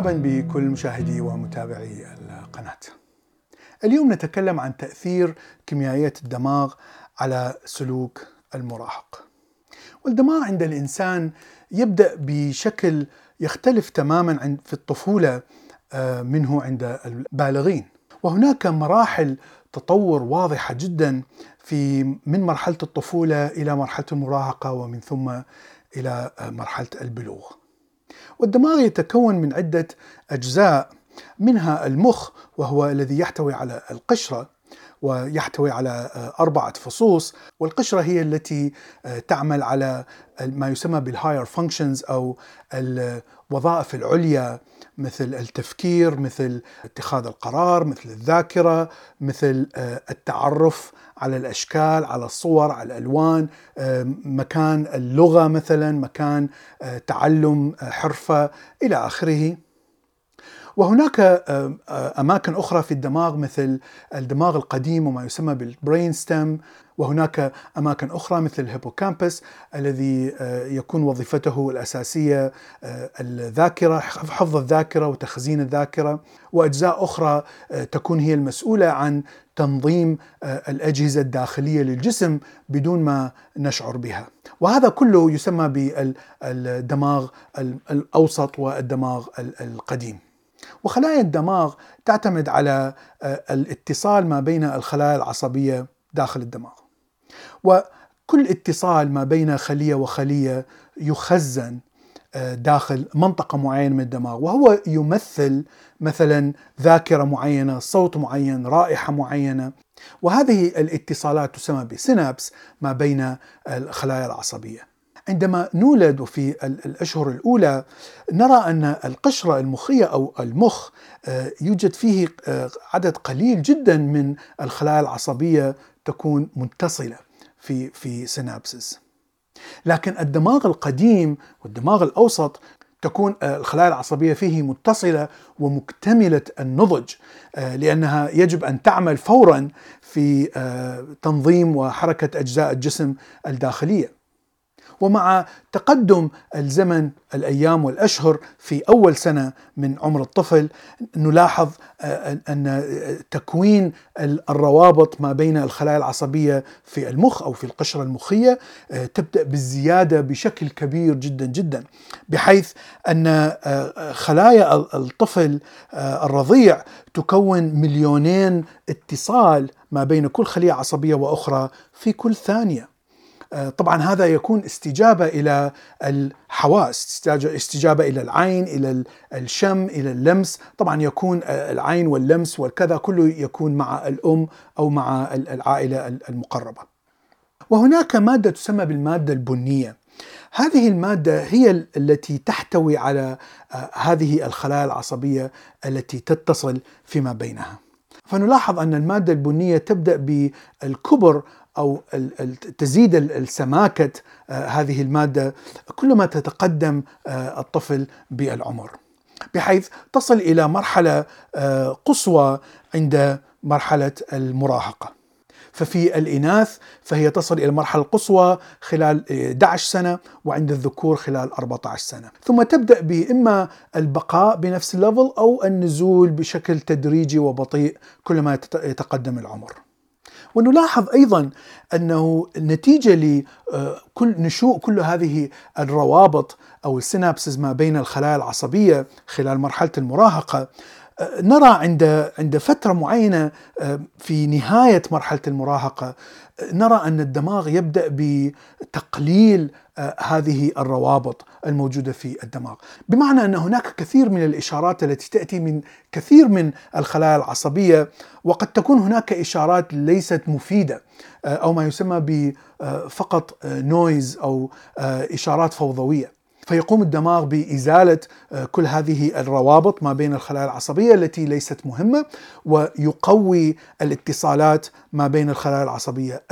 مرحبا بكل مشاهدي ومتابعي القناة. اليوم نتكلم عن تأثير كيميائيات الدماغ على سلوك المراهق. والدماغ عند الإنسان يبدأ بشكل يختلف تماما في الطفولة آه، منه عند البالغين. وهناك مراحل تطور واضحة جدا في من مرحلة الطفولة إلى مرحلة المراهقة ومن ثم إلى مرحلة البلوغ. والدماغ يتكون من عدة أجزاء منها المخ وهو الذي يحتوي على القشرة ويحتوي على أربعة فصوص والقشرة هي التي تعمل على ما يسمى بال higher functions أو الوظائف العليا مثل التفكير مثل اتخاذ القرار مثل الذاكرة مثل التعرف على الأشكال على الصور على الألوان مكان اللغة مثلا مكان تعلم حرفة إلى آخره. وهناك أماكن أخرى في الدماغ مثل الدماغ القديم وما يسمى بال brain stem وهناك أماكن أخرى مثل ال hippocampus الذي يكون وظيفته الأساسية الذاكرة حفظ الذاكرة وتخزين الذاكرة. وأجزاء أخرى تكون هي المسؤولة عن تنظيم الأجهزة الداخلية للجسم بدون ما نشعر بها. وهذا كله يسمى بالدماغ الأوسط والدماغ القديم. وخلايا الدماغ تعتمد على الاتصال ما بين الخلايا العصبية داخل الدماغ. وكل اتصال ما بين خلية وخلية يخزن آه، داخل منطقة معينة من الدماغ. وهو يمثل مثلا ذاكرة معينة، صوت معين، رائحة معينة. وهذه الاتصالات تسمى بسينابس ما بين الخلايا العصبية. عندما نولد وفي الأشهر الأولى نرى أن القشرة المخية أو المخ آه، يوجد فيه آه، عدد قليل جدا من الخلايا العصبية تكون متصلة في في سينابسز. لكن الدماغ القديم والدماغ الأوسط تكون آه، الخلايا العصبية فيه متصلة ومكتملة النضج لأنها يجب أن تعمل فورا في تنظيم وحركة أجزاء الجسم الداخلية. ومع تقدم الزمن الأيام والأشهر في أول سنة من عمر الطفل نلاحظ آه، أن تكوين الروابط ما بين الخلايا العصبية في المخ أو في القشرة المخية آه، تبدأ بالزيادة بشكل كبير جدا جدا. بحيث أن آه، خلايا الطفل الرضيع تكون مليونين اتصال ما بين كل خلية عصبية وأخرى في كل ثانية. آه، طبعا هذا يكون استجابة إلى الحواس استجابة إلى العين إلى الشم إلى اللمس. طبعا يكون آه، العين واللمس والكذا كله يكون مع الأم أو مع العائلة المقربة. وهناك مادة تسمى بالمادة البنية. هذه المادة هي التي تحتوي على آه، هذه الخلايا العصبية التي تتصل فيما بينها. فنلاحظ أن المادة البنية تبدأ بالكبر أو تزيد السماكة آه، هذه المادة كلما تتقدم آه، الطفل بالعمر. بحيث تصل إلى مرحلة آه، قصوى عند مرحلة المراهقة. ففي الإناث فهي تصل إلى المرحلة القصوى خلال 11 سنة وعند الذكور خلال 14 سنة. ثم تبدأ بإما البقاء بنفس الليفل أو النزول بشكل تدريجي وبطيء كلما يتقدم العمر. ونلاحظ أيضا أنه نتيجه لكل نشوء كل هذه الروابط أو السينابسز ما بين الخلايا العصبية خلال مرحلة المراهقة نرى عند عند فترة معينة في نهاية مرحلة المراهقة نرى أن الدماغ يبدأ بتقليل آه، هذه الروابط الموجودة في الدماغ، بمعنى أن هناك كثير من الإشارات التي تأتي من كثير من الخلايا العصبية وقد تكون هناك إشارات ليست مفيدة آه، أو ما يسمى بفقط نويز آه، أو إشارات فوضوية. فيقوم الدماغ بإزالة آه، كل هذه الروابط ما بين الخلايا العصبية التي ليست مهمة ويقوي الاتصالات ما بين الخلايا العصبية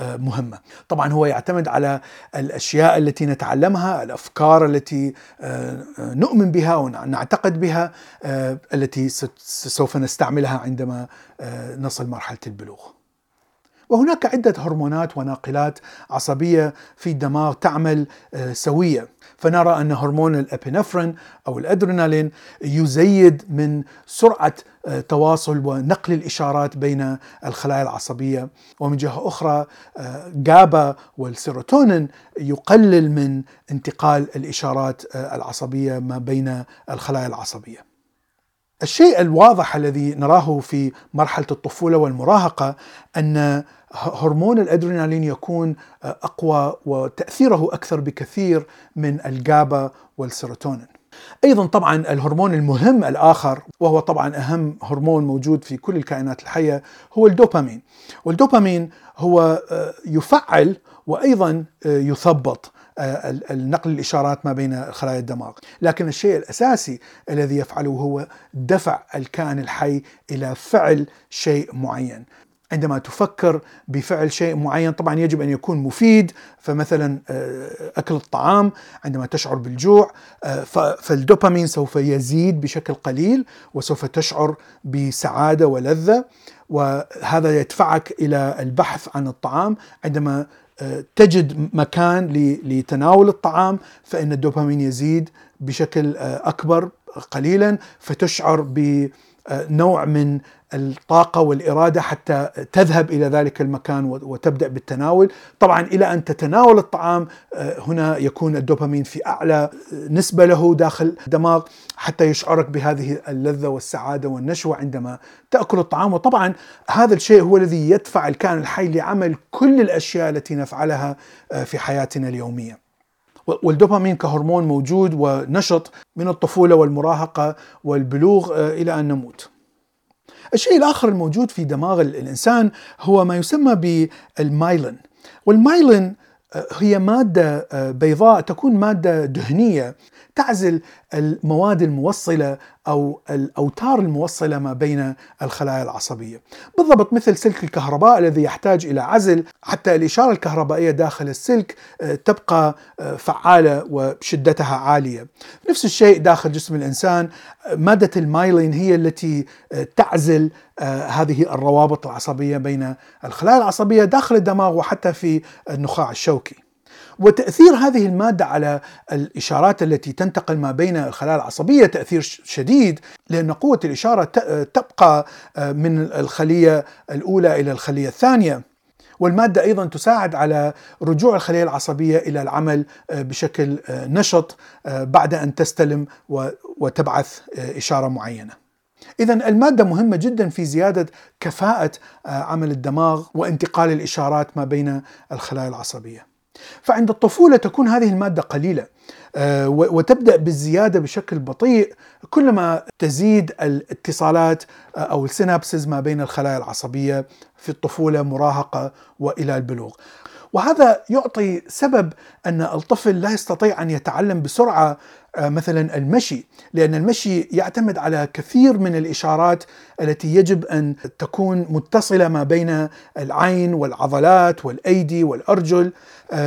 المهمة. طبعا هو يعتمد على الأشياء التي نتعلمها الأفكار التي آه، نؤمن بها ونعتقد بها آه، التي سوف نستعملها عندما نصل مرحلة البلوغ. وهناك عدة هرمونات وناقلات عصبية في الدماغ تعمل آه، سوية. فنرى أن هرمون الأبينفرين أو الأدرينالين يزيد من سرعة آه، تواصل ونقل الإشارات بين الخلايا العصبية. ومن جهة أخرى آه، جابا والسيروتونين يقلل من انتقال الإشارات العصبية ما بين الخلايا العصبية. الشيء الواضح الذي نراه في مرحلة الطفولة والمراهقة أن هرمون الأدرينالين يكون أقوى وتأثيره أكثر بكثير من الجابا والسيروتونين. أيضا طبعا الهرمون المهم الآخر وهو طبعا أهم هرمون موجود في كل الكائنات الحية هو الدوبامين. والدوبامين هو يفعل وأيضا يثبط آه، النقل الإشارات ما بين خلايا الدماغ، لكن الشيء الأساسي الذي يفعله هو دفع الكائن الحي إلى فعل شيء معين. عندما تفكر بفعل شيء معين طبعا يجب أن يكون مفيد. فمثلا آه، أكل الطعام عندما تشعر بالجوع آه، فالدوبامين سوف يزيد بشكل قليل وسوف تشعر بسعادة ولذة وهذا يدفعك إلى البحث عن الطعام. عندما تجد مكان لتناول الطعام فإن الدوبامين يزيد بشكل آه، أكبر قليلا فتشعر بنوع من الطاقة والإرادة حتى تذهب إلى ذلك المكان وتبدأ بالتناول. طبعا إلى أن تتناول الطعام آه، هنا يكون الدوبامين في أعلى نسبة له داخل الدماغ حتى يشعرك بهذه اللذة والسعادة والنشوة عندما تأكل الطعام. وطبعا هذا الشيء هو الذي يدفع الكائن الحي لعمل كل الأشياء التي نفعلها آه، في حياتنا اليومية. والدوبامين كهرمون موجود ونشط من الطفولة والمراهقة والبلوغ آه، إلى أن نموت. الشيء الآخر الموجود في دماغ الإنسان هو ما يسمى بالمايلين. والمايلين آه، هي مادة آه، بيضاء تكون مادة دهنية تعزل المواد الموصلة أو الأوتار الموصلة ما بين الخلايا العصبية. بالضبط مثل سلك الكهرباء الذي يحتاج إلى عزل حتى الإشارة الكهربائية داخل السلك آه، تبقى آه، فعالة وشدتها عالية. نفس الشيء داخل جسم الإنسان مادة المايلين هي التي آه، تعزل هذه الروابط العصبية بين الخلايا العصبية داخل الدماغ وحتى في النخاع الشوكي. وتأثير هذه المادة على الإشارات التي تنتقل ما بين الخلايا العصبية تأثير شديد لأن قوة الإشارة تبقى آه، من الخلية الأولى إلى الخلية الثانية. والمادة أيضا تساعد على رجوع الخلية العصبية إلى العمل آه، بشكل آه، نشط بعد أن تستلم وتبعث إشارة معينة. إذا المادة مهمة جدا في زيادة كفاءة عمل الدماغ وانتقال الإشارات ما بين الخلايا العصبية. فعند الطفولة تكون هذه المادة قليلة آه، وتبدأ بالزيادة بشكل بطيء كلما تزيد الاتصالات آه، أو السينابسز ما بين الخلايا العصبية في الطفولة مراهقة وإلى البلوغ. وهذا يعطي سبب أن الطفل لا يستطيع أن يتعلم بسرعة آه، مثلا المشي لأن المشي يعتمد على كثير من الإشارات التي يجب أن تكون متصلة ما بين العين والعضلات والأيدي والأرجل. آه،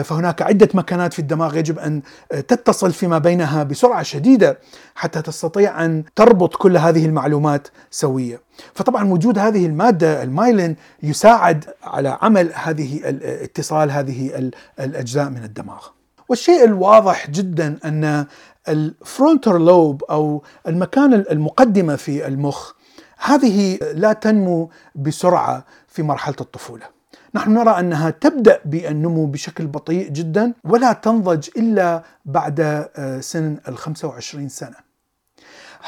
فهناك عدة مكانات في الدماغ يجب أن تتصل فيما بينها بسرعة شديدة حتى تستطيع أن تربط كل هذه المعلومات سوية. فطبعا وجود هذه المادة المايلين يساعد على عمل هذه الاتصال هذه الاجزاء من الدماغ. والشيء الواضح جدا أن الفرونتر لوب أو المكان المقدمة في المخ هذه لا تنمو بسرعة في مرحلة الطفولة. نحن نرى أنها تبدأ بالنمو بشكل بطيء جدا ولا تنضج إلا بعد آه، سن ال 25 سنة.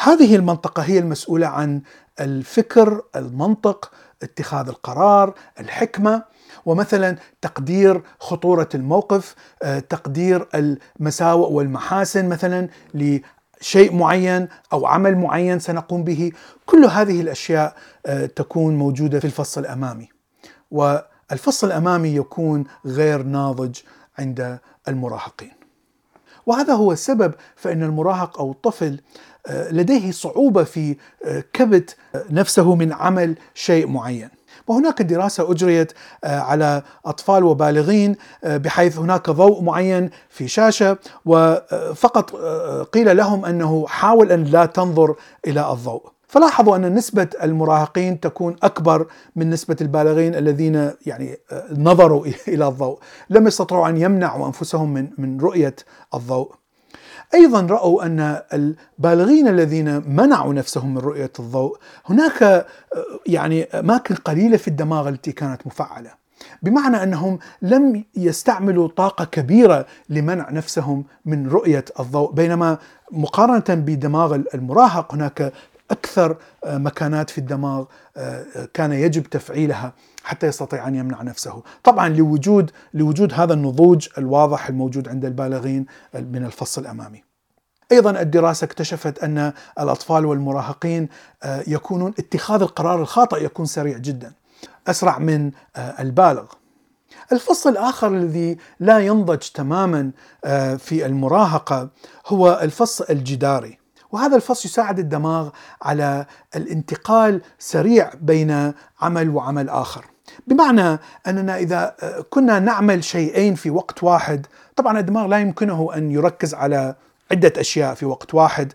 هذه المنطقة هي المسؤولة عن الفكر، المنطق، اتخاذ القرار، الحكمة ومثلا تقدير خطورة الموقف، آه، تقدير المساوئ والمحاسن مثلا لشيء معين أو عمل معين سنقوم به، كل هذه الأشياء آه، تكون موجودة في الفص الأمامي. والفص الأمامي يكون غير ناضج عند المراهقين. وهذا هو السبب فإن المراهق أو الطفل آه، لديه صعوبة في آه، كبت آه، نفسه من عمل شيء معين. وهناك دراسة أجريت على أطفال وبالغين بحيث هناك ضوء معين في شاشة وفقط قيل لهم أنه حاول أن لا تنظر إلى الضوء فلاحظوا أن نسبة المراهقين تكون أكبر من نسبة البالغين الذين يعني نظروا إلى الضوء، لم يستطيعوا أن يمنعوا أنفسهم من من رؤية الضوء. أيضا رأوا أن البالغين الذين منعوا نفسهم من رؤية الضوء هناك يعني أماكن قليلة في الدماغ التي كانت مفعلة. بمعنى أنهم لم يستعملوا طاقة كبيرة لمنع نفسهم من رؤية الضوء بينما مقارنة بدماغ المراهق هناك أكثر مكانات في الدماغ كان يجب تفعيلها حتى يستطيع أن يمنع نفسه، طبعا لوجود لوجود هذا النضوج الواضح الموجود عند البالغين من الفص الأمامي. أيضا الدراسة اكتشفت أن الأطفال والمراهقين يكونون اتخاذ القرار الخاطئ يكون سريع جدا. أسرع من البالغ. الفص الآخر الذي لا ينضج تماما في المراهقة هو الفص الجداري. وهذا الفص يساعد الدماغ على الانتقال سريع بين عمل وعمل آخر. بمعنى أننا إذا كنا نعمل شيئين في وقت واحد، طبعا الدماغ لا يمكنه أن يركز على عدة أشياء في وقت واحد،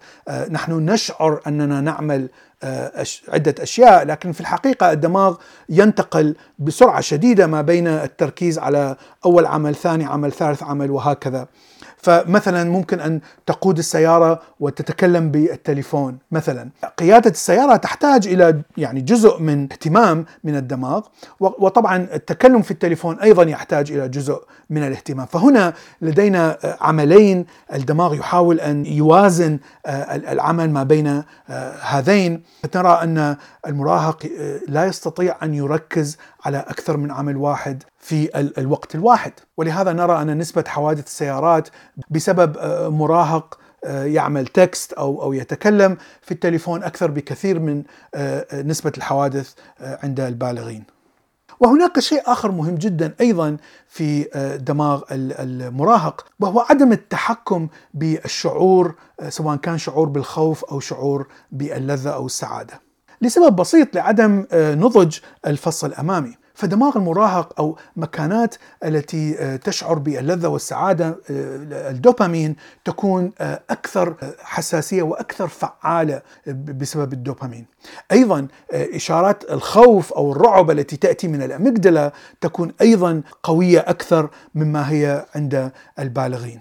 نحن نشعر أننا نعمل عدة أشياء لكن في الحقيقة الدماغ ينتقل بسرعة شديدة ما بين التركيز على أول عمل ثاني عمل ثالث عمل وهكذا فمثلا ممكن أن تقود السيارة وتتكلم بالتليفون. مثلا قيادة السيارة تحتاج إلى يعني جزء من اهتمام من الدماغ وطبعا التكلم في التليفون أيضا يحتاج إلى جزء من الاهتمام. فهنا لدينا عملين الدماغ يحاول أن يوازن العمل ما بين هذين. نرى أن المراهق لا يستطيع أن يركز على أكثر من عمل واحد في الوقت الواحد ولهذا نرى أن نسبة حوادث السيارات بسبب مراهق يعمل تكست أو أو يتكلم في التليفون أكثر بكثير من نسبة الحوادث عند البالغين. وهناك شيء آخر مهم جدا أيضا في دماغ المراهق وهو عدم التحكم بالشعور سواء كان شعور بالخوف أو شعور باللذة أو السعادة. لسبب بسيط لعدم نضج الفص الامامي. فدماغ المراهق أو مكانات التي تشعر باللذة والسعادة الدوبامين تكون أكثر حساسية وأكثر فعالة بسبب الدوبامين. أيضا إشارات الخوف أو الرعب التي تأتي من الاميجدلا تكون أيضا قوية أكثر مما هي عند البالغين.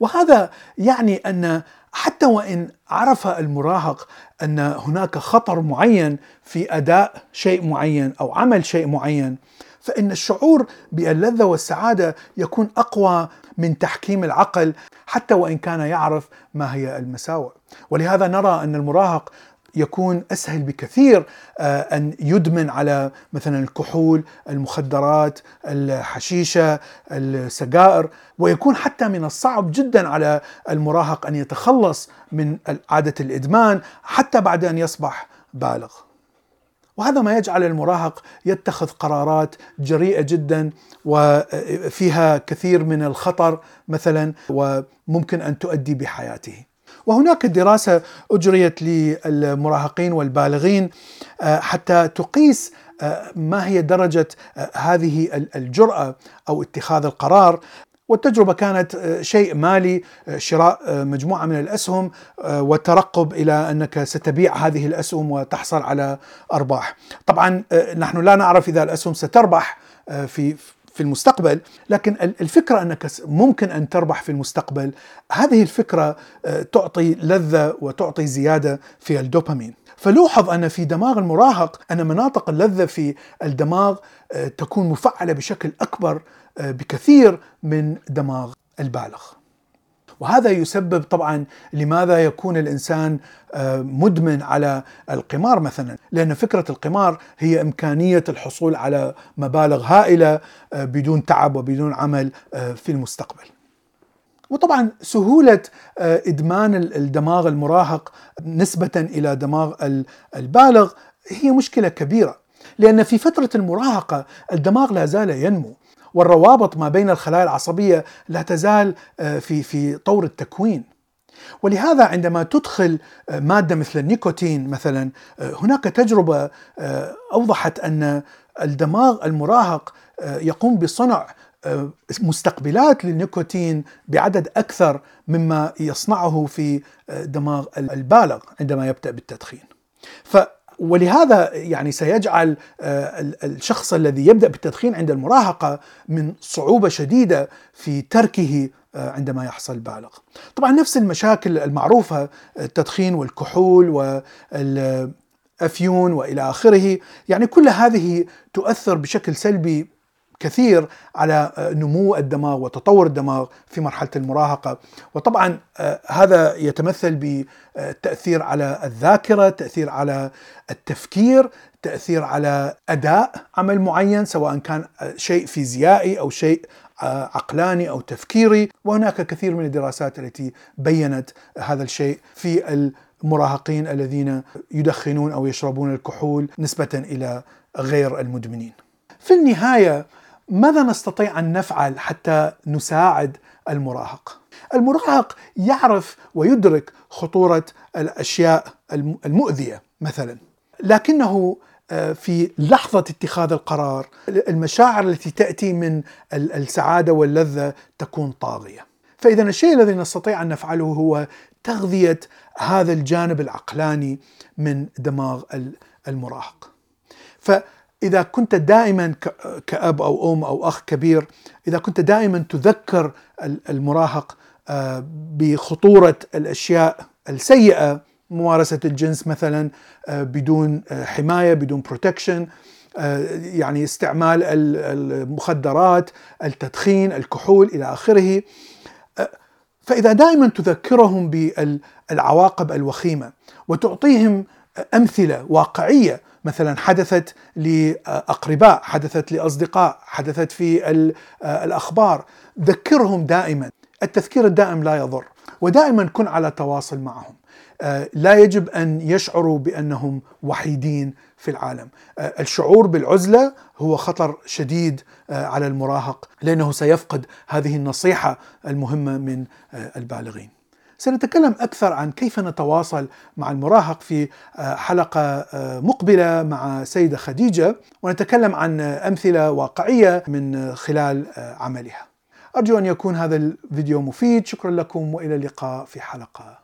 وهذا يعني أن حتى وإن عرف المراهق أن هناك خطر معين في أداء شيء معين أو عمل شيء معين فإن الشعور باللذة والسعادة يكون أقوى من تحكيم العقل حتى وإن كان يعرف ما هي المساوئ. ولهذا نرى أن المراهق يكون أسهل بكثير أن يدمن على مثلا الكحول، المخدرات، الحشيشة، السجائر، ويكون حتى من الصعب جدا على المراهق أن يتخلص من عادة الإدمان حتى بعد أن يصبح بالغ. وهذا ما يجعل المراهق يتخذ قرارات جريئة جدا وفيها كثير من الخطر مثلا وممكن أن تؤدي بحياته. وهناك دراسة أجريت للمراهقين والبالغين حتى تقيس ما هي درجة هذه الجرأة أو اتخاذ القرار. والتجربة كانت شيء مالي شراء مجموعة من الأسهم والترقب إلى أنك ستبيع هذه الأسهم وتحصل على أرباح. طبعا نحن لا نعرف إذا الأسهم ستربح في في المستقبل لكن الفكرة أنك ممكن أن تربح في المستقبل هذه الفكرة تعطي لذة وتعطي زيادة في الدوبامين. فلوحظ أن في دماغ المراهق أن مناطق اللذة في الدماغ تكون مفعلة بشكل أكبر بكثير من دماغ البالغ. وهذا يسبب طبعا لماذا يكون الإنسان مدمن على القمار مثلا. لأن فكرة القمار هي إمكانية الحصول على مبالغ هائلة بدون تعب وبدون عمل في المستقبل. وطبعا سهولة إدمان الدماغ المراهق نسبة إلى دماغ البالغ هي مشكلة كبيرة. لأن في فترة المراهقة الدماغ لا زال ينمو. والروابط ما بين الخلايا العصبية لا تزال في في طور التكوين ولهذا عندما تدخل مادة مثل النيكوتين مثلا هناك تجربة أوضحت أن الدماغ المراهق يقوم بصنع مستقبلات للنيكوتين بعدد أكثر مما يصنعه في دماغ البالغ عندما يبدأ بالتدخين. ف ولهذا يعني سيجعل آه، الشخص الذي يبدأ بالتدخين عند المراهقة من صعوبة شديدة في تركه آه، عندما يحصل بالغ. طبعا نفس المشاكل المعروفة التدخين والكحول والأفيون وإلى آخره، يعني كل هذه تؤثر بشكل سلبي كثير على آه، نمو الدماغ وتطور الدماغ في مرحلة المراهقة وطبعا آه، هذا يتمثل بالتاثير على الذاكرة تأثير على التفكير تأثير على أداء عمل معين سواء كان آه، شيء فيزيائي أو شيء عقلاني أو تفكيري وهناك كثير من الدراسات التي بينت هذا الشيء في المراهقين الذين يدخنون أو يشربون الكحول نسبة إلى غير المدمنين. في النهاية ماذا نستطيع أن نفعل حتى نساعد المراهق؟ المراهق يعرف ويدرك خطورة الأشياء المؤذية مثلا، لكنه آه، في لحظة اتخاذ القرار المشاعر التي تأتي من السعادة واللذة تكون طاغية. فإذا الشيء الذي نستطيع أن نفعله هو تغذية هذا الجانب العقلاني من دماغ المراهق. ف إذا كنت دائما كأب أو أم أو أخ كبير إذا كنت دائما تذكر المراهق آه، بخطورة الأشياء السيئة ممارسة الجنس مثلا آه، بدون آه، حماية بدون بروتكشن يعني استعمال المخدرات التدخين الكحول إلى آخره فإذا دائما تذكرهم بالعواقب الوخيمة وتعطيهم أمثلة واقعية مثلا حدثت لأقرباء، حدثت لأصدقاء، حدثت في الأخبار، ذكرهم دائما، التذكير الدائم لا يضر، ودائما كن على تواصل معهم. لا يجب أن يشعروا بأنهم وحيدين في العالم. الشعور بالعزلة هو خطر شديد على المراهق لأنه سيفقد هذه النصيحة المهمة من البالغين. سنتكلم أكثر عن كيف نتواصل مع المراهق في آه، حلقة آه، مقبلة مع سيدة خديجة ونتكلم عن أمثلة واقعية من خلال آه، عملها. أرجو أن يكون هذا الفيديو مفيد، شكرا لكم وإلى اللقاء في حلقة